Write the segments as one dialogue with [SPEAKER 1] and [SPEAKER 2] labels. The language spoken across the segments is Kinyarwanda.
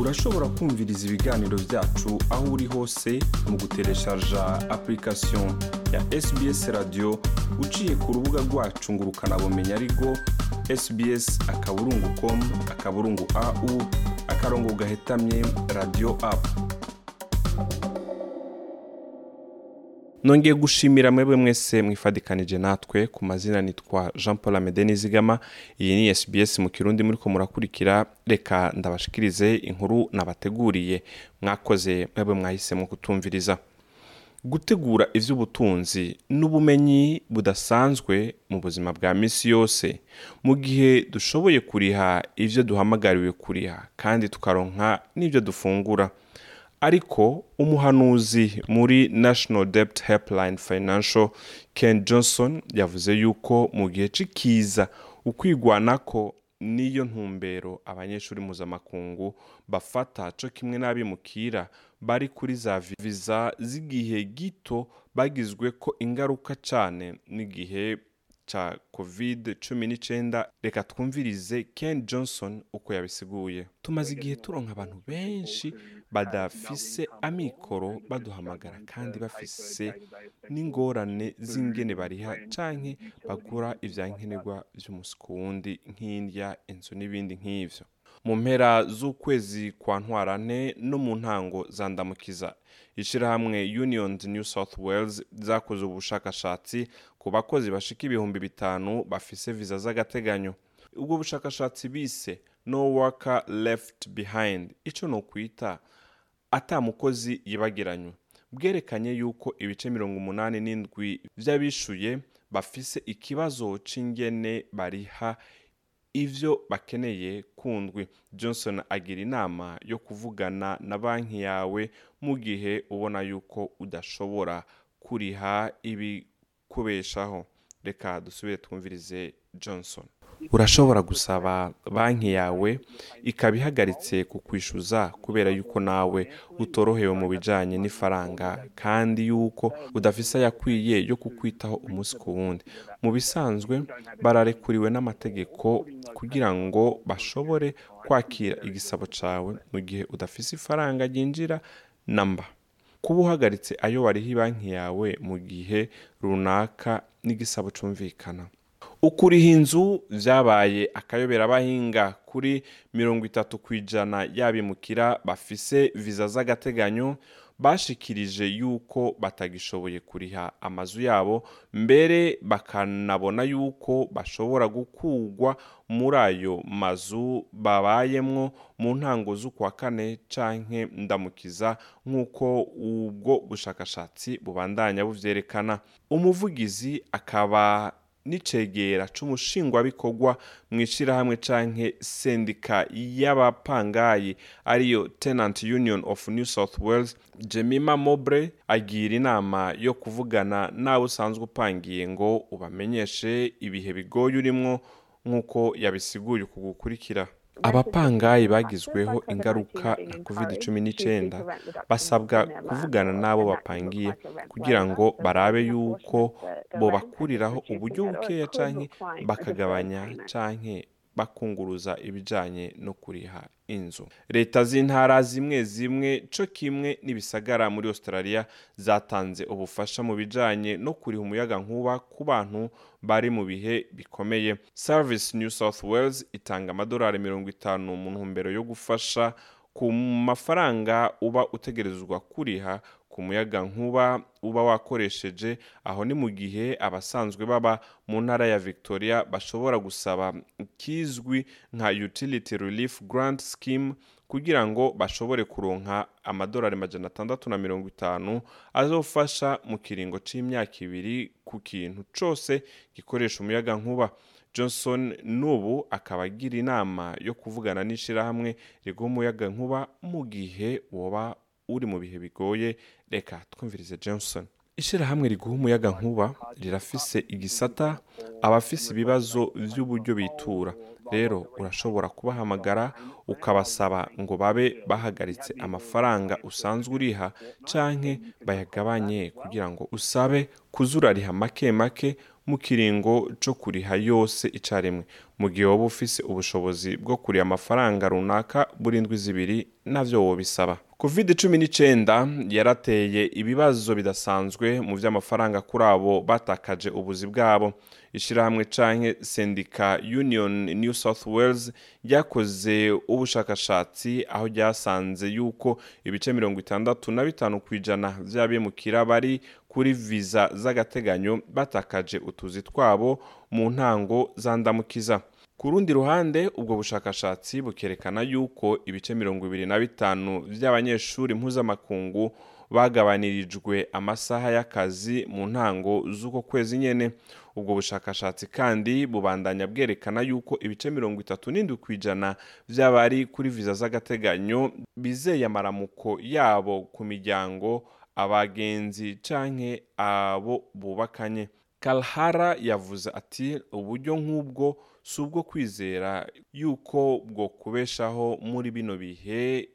[SPEAKER 1] urashobora kumviriza ibiganiro byacu aho uri hose mu gutereshaja application ya sbs radio uciye ku rubuga rwacu ngo ukanabumenya ariko sbs akaburungu com akaburungu au akarongo gahetamye radio apu nongeye gushimira mwebwe mwese mwifadikanije natwe ku mazina nitwa jean paul amede nizigama iyi ni sbs mu kirundi muri ko murakurikira. Reka ndabashikirize inkuru nabateguriye. Mwakoze mwebwe mwahisemo kutumviriza. Gutegura iby'ubutunzi n'ubumenyi budasanzwe mu buzima bwa minsi yose. Mu gihe dushoboye kuriha ibyo duhamagariwe kuriha kandi tukaronka n'ibyo dufungura. Ariko umuhanuzi muri national debt helpline financial ken johnson yavuze yuko mu gihe cy'ikiza ukwigwanako n'iyo ntumbero abanyeshuri mpuzamakungu bafata cyo kimwe n'abimukira bari kuri za viza z'igihe gito bagizwe ko ingaruka cyane n'igihe cya covid cumi n'icyenda reka twumvirize ken johnson uko yabisiguye. Tumaze igihe turonka abantu benshi badafise amikoro baduhamagara kandi bafise n'ingorane z'ingene bariha canke bagura ivyankenerwa vy'umusi ku wundi nk'indya inzu n'ibindi nk'ivyo. Mu mpera z'ukwezi kwa ntwarante no mu ntango za ndamukiza. Ishyirahamwe union new south wales zakoze ubushakashatsi ku bakozi bashika ibihumbi bitanu bafise viza z'agateganyo. Ubwo bushakashatsi bise no worker left behind. Ico no kwita ata mukozi yibagiranywe bwerekanye yuko ibice mirongo umunani n'indwi vy'abishuye bafise ikibazo c'ingene bariha ivyo bakeneye kundwi. Johnson agira inama yo kuvugana na banki yawe mu gihe ubona yuko udashobora kuriha ibikubeshaho. Reka dusubire twumvirize johnson. Urashobora gusaba banki yawe ikaba ihagaritse kukwishyuza kubera yuko nawe utorohewe mu bijyanye n'ifaranga kandi yuko udafise ayakwiye yo kukwitaho umunsi ku wundi. Mu bisanzwe bararekuriwe n'amategeko kugira ngo bashobore kwakira igisabo cyawe mu gihe udafise ifaranga ryinjira namba. Kuba uhagaritse ayo wariho banki yawe mu gihe runaka n'igisabo cyumvikana. Ukuriha inzu byabaye akayoberabahinga kuri mirongo itatu ku ijana y'abimukira bafise viza z'agateganyo bashikirije yuko batagishoboye kuriha amazu yabo mbere bakanabona yuko bashobora gukugwa muri ayo mazu babayemwo mu ntango z'ukwa kane canke ndamukiza nk'uko ubwo bushakashatsi bubandanya buvyerekana. Umuvugizi akaba n'icegera c'umushingwabikorwa mu ishyirahamwe canke sendika y'abapangayi ariyo tenant union of new south wales jemima mobre agira inama yo kuvugana nawe usanzwe upangiye ngo ubamenyeshe ibihe bigoye urimwo nk'uko yabisiguye uku gukurikira. Abapangayi bagizweho ingaruka na covid cumi n'icyenda basabwa kuvugana n'abo bapangiye kugira ngo barabe yuko bobakuriraho uburyo bukeya canke bakagabanya canke bakunguruza ibijanye no kuriha inzu. Leta z'intara zimwe zimwe co kimwe n'ibisagara muri australia zatanze ubufasha mu bijanye no kuriha umuyaga nkuba ku bantu bari mu bihe bikomeye. Service new south wales itanga amadolari mirongo itanu mu ntumbero yo gufasha ku mafaranga uba utegerezwa kuriha ku muyaga nkuba uba wakoresheje aho ni mu gihe abasanzwe baba mu ntara ya victoria bashobora gusaba ikizwi nka utility relief grant scheme kugira ngo bashobore kuronka amadolari majana atandatu na mirongo itanu azofasha mu kiringo c'imyaka ibiri ku kintu cose gikoresha umuyaga nkuba. Johnson n'ubu akaba agira inama yo kuvugana n'ishyirahamwe riguha umuyaga nkuba mu gihe woba uri mu bihe bigoye reka twumvirize johnson. Ishyirahamwe riguha umuyaga nkuba rirafise igisata abafise ibibazo by'uburyo bitura. Rero urashobora kubahamagara ukabasaba ngo babe bahagaritse amafaranga usanzwe uriha canke bayagabanye kugira ngo usabe kuzurariha make make mu kiringo co kuriha yose icarimwe mu gihe woba ufise ubushobozi bwo kuriha amafaranga runaka buri ndwi zibiri navyo wobisaba. Covid cumi n'icenda yarateye ibibazo bidasanzwe mu vy'amafaranga kuri abo batakaje ubuzi bwabo. Ishirahamwe canke sendika union new south wales ryakoze ubushakashatsi aho ryasanze yuko ibice mirongo itandatu na bitanu kw'ijana vy'abimukira bari kuri viza z'agateganyo batakaje utuzi twabo mu ntango zandamukiza ku rundi ruhande ubwo bushakashatsi bukerekana yuko ibice mirongo ibiri na bitanu vy'abanyeshuri mpuzamakungu bagabanirijwe amasaha y'akazi mu ntango z'uko kwezi nyene. Ubwo bushakashatsi kandi bubandanya bwerekana yuko ibice mirongo itatu n'indwi kw'ijana vy'abari kuri viza z'agateganyo bizeye amaramuko yabo ku miryango abagenzi canke abo bubakanye. Kalhara yavuze ati uburyo nk'ubwo si ubwo kwizera yuko bwo kubeshaho muri bino bihe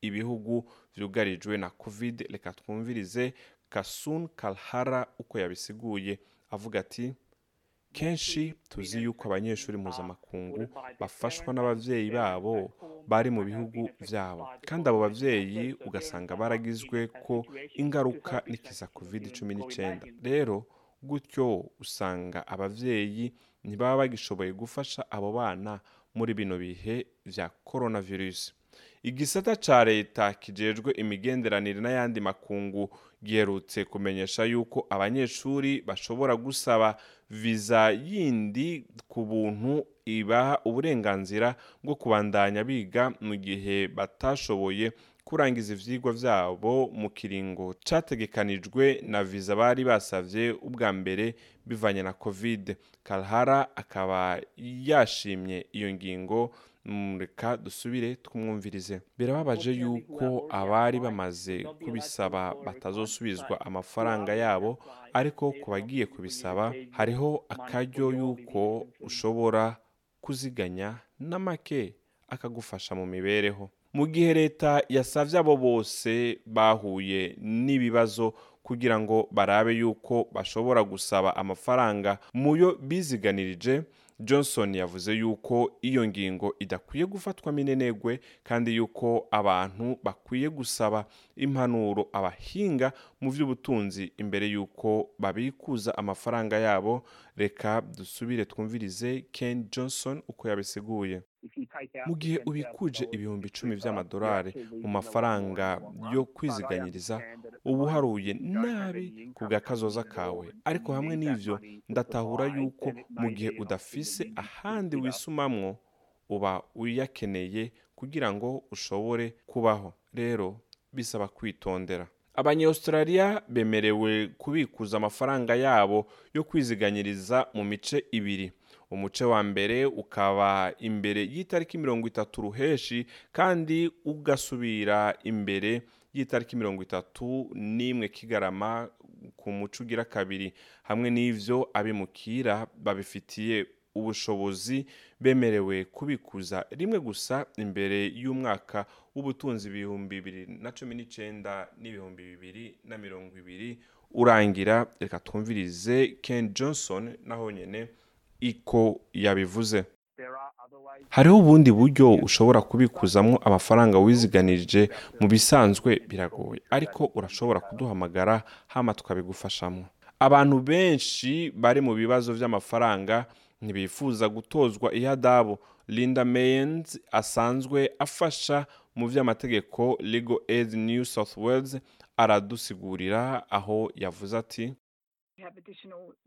[SPEAKER 1] ibihugu vyugarijwe na covid. Reka twumvirize kasun kalhara uko yabisiguye. Avuga ati kenshi tuzi yuko abanyeshuri mpuzamakungu bafashwa n'abavyeyi babo bari mu bihugu vyabo kandi abo bavyeyi ugasanga baragizwe ko ingaruka n'ikiza covid cumi n'icenda rero gutyo usanga abavyeyi ntibaba bagishoboye gufasha abo bana muri bino bihe vya coronavirus. Igisata ca leta kijejwe imigenderanire n'ayandi makungu giherutse kumenyesha yuko abanyeshuri bashobora gusaba viza yindi ku buntu ibaha uburenganzira bwo kubandanya biga mu gihe batashoboye kurangiza ivyigwa vyabo mu kiringo. Categekanijwe na viza bari basavye ubwa mbere bivanye na covid. Kalhara akaba yashimye iyo ngingo reka dusubire twumwumvirize birababaje yuko abari bamaze kubisaba batazosubizwa amafaranga yabo ariko ku bagiye kubisaba hariho akaryo yuko ushobora kuziganya na make akagufasha mu mibereho. Mu gihe leta yasavye abo bose bahuye n'ibibazo kugira ngo barabe yuko bashobora gusaba amafaranga muyo biziganirije johnson yavuze yuko iyo ngingo idakwiye gufatwa minenegwe kandi yuko abantu bakwiye gusaba impanuro abahinga mu by'ubutunzi imbere yuko babikuza amafaranga yabo. Reka dusubire twumvirize ken johnson uko yabisiguye. Mu gihe ubikuje ibihumbi icumi by'amadolari mu mafaranga yo kwiziganyiriza uba uharuye nabi ku bwa kazoza kawe. Ariko hamwe n'ivyo ndatahura yuko mu gihe udafise ahandi wisumamwo uba uyakeneye kugira ngo ushobore kubaho. Rero bisaba kwitondera. Abanyaustraliya bemerewe kubikuza amafaranga yabo yo kwiziganyiriza mu mice ibiri. Umuce wa mbere ukaba imbere y'itariki mirongo itatu ruheshi kandi ugasubira imbere y'itariki mirongo itatu n'imwe kigarama ku muco ugira kabiri. Hamwe n'ivyo abimukira babifitiye ubushobozi bemerewe kubikuza. Rimwe gusa imbere y'umwaka w'ubutunzi ibihumbi bibiri na cumi n'icenda n'ibihumbi bibiri na mirongo ibiri urangira reka twumvirize ken johnson naho nyene iko yabivuze. Hariho ubundi buryo ushobora kubikuzamo amafaranga wiziganirije mu bisanzwe? Biragoye. Ariko urashobora kuduhamagara hama tukabigufashamo. Abantu benshi bari mu bibazo by'amafaranga ntibifuza gutozwa ihadabu linda mayens asanzwe afasha mu by'amategeko legal aid new south wales aradusigurira aho yavuze ati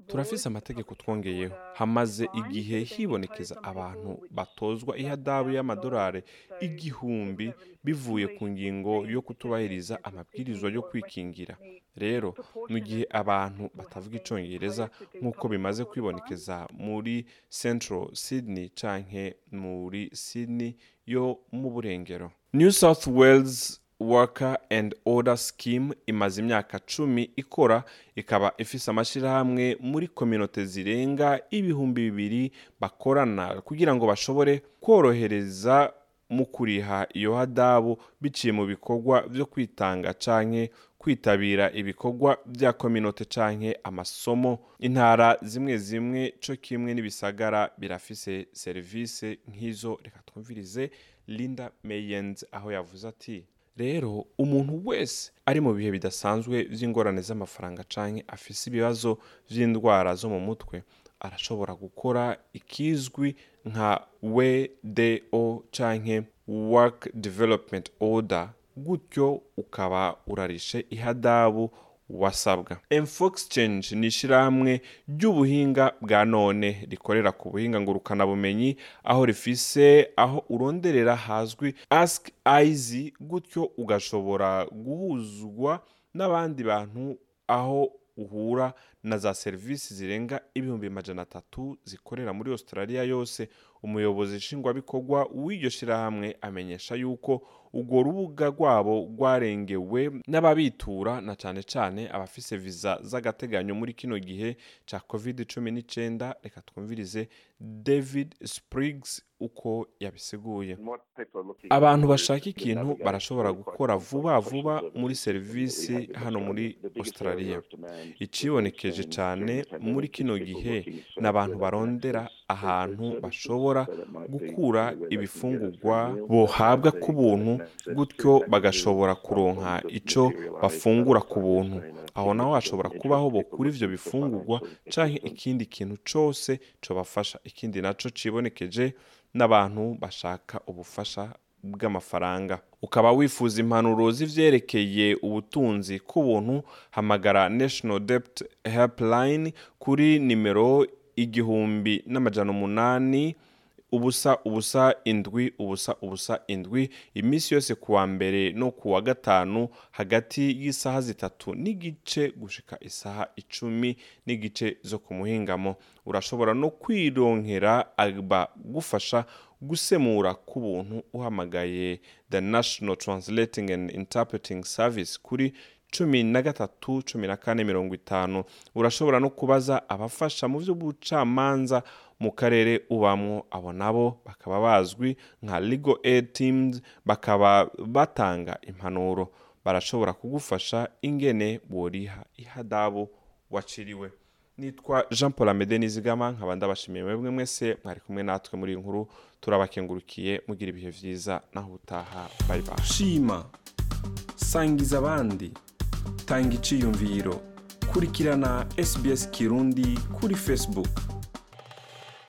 [SPEAKER 1] turafise amategeko twongeyeho hamaze igihe hibonekeza abantu batozwa ihadabu y'amadolari igihumbi bivuye ku ngingo yo kutubahiriza amabwirizwa yo kwikingira. rero mu gihe abantu batavuga icongereza nk'uko bimaze kwibonekeza muri central sydney canke muri sydney yo mu burengero. New south wales worker and order scheme imaze imyaka cumi ikora ikaba ifise amashyirahamwe muri kominote zirenga ibihumbi bibiri bakorana kugira ngo bashobore korohereza mu kuriha iyo hadabu biciye mu bikorwa vyo kwitanga canke kwitabira ibikorwa vya kominote canke amasomo. Intara zimwe zimwe co kimwe n'ibisagara birafise serivisi nk'izo. Reka twumvirize linda meyens aho yavuze ati rero umuntu wese ari mu bihe bidasanzwe vy'ingorane z'amafaranga canke afise ibibazo vy'indwara zo mu mutwe arashobora gukora ikizwi nka wdo canke work development order gutyo ukaba urarishe ihadabu wasabwa. Exchange ni ishyirahamwe ry'ubuhinga bwa none rikorera ku buhinga ngurukanabumenyi aho rifise aho uronderera hazwi ask izi gutyo ugashobora guhuzwa n'abandi bantu aho uhura na za serivisi zirenga ibihumbi majana atatu zikorera muri australia yose umuyobozi nshingwabikorwa w'iryo shyirahamwe amenyesha yuko urwo rubuga rwabo rwarengewe n'ababitura na cyane cyane abafise viza z'agateganyo muri kino gihe cya covid cumi n'icyenda reka twumvirize david spriggs uko yabisiguye. Abantu bashaka ikintu barashobora gukora vuba vuba muri serivisi hano muri australia. Icibonekeje cyane muri kino gihe ni abantu barondera ahantu bashobora gukura ibifungurwa bohabwa ku buntu gutyo bagashobora kuronka icyo bafungura ku buntu. aho naho hashobora kubaho bokura ivyo bifungurwa canke ikindi kintu cose cobafasha ikindi naco cibonekeje n'abantu bashaka ubufasha bw'amafaranga. Ukaba wifuza impanuro z'ivyerekeye ubutunzi k'ubuntu hamagara national debt helpline kuri nimero igihumbi n'amajana umunani ubusa ubusa indwi ubusa ubusa indwi. Iminsi yose kuwa mbere no kuwa gatanu hagati y'isaha zitatu n'igice gushika isaha icumi n'igice zo ku muhingamo. Urashobora no kwironkera abagufasha gusemura ku buntu uhamagaye. The national translating and interpreting service kuri cumi na gatatu cumi na kane mirongo itanu. Urashobora no kubaza abafasha mu by'ubucamanza mu karere ubamwo abo nabo bakaba bazwi nka legal aid teams bakaba batanga impanuro. Barashobora kugufasha ingene boriha ihadabu waciriwe. Nitwa jean paul amede nizigama nkaba ndabashimiye mwebwe mwese mwari kumwe natwe muri nkuru. Turabakengurukiye mugira ibihe byiza naho utaha bye shima. Sangiza abandi. Tanga iciyumviro. Kurikirana sbs kirundi kuri facebook.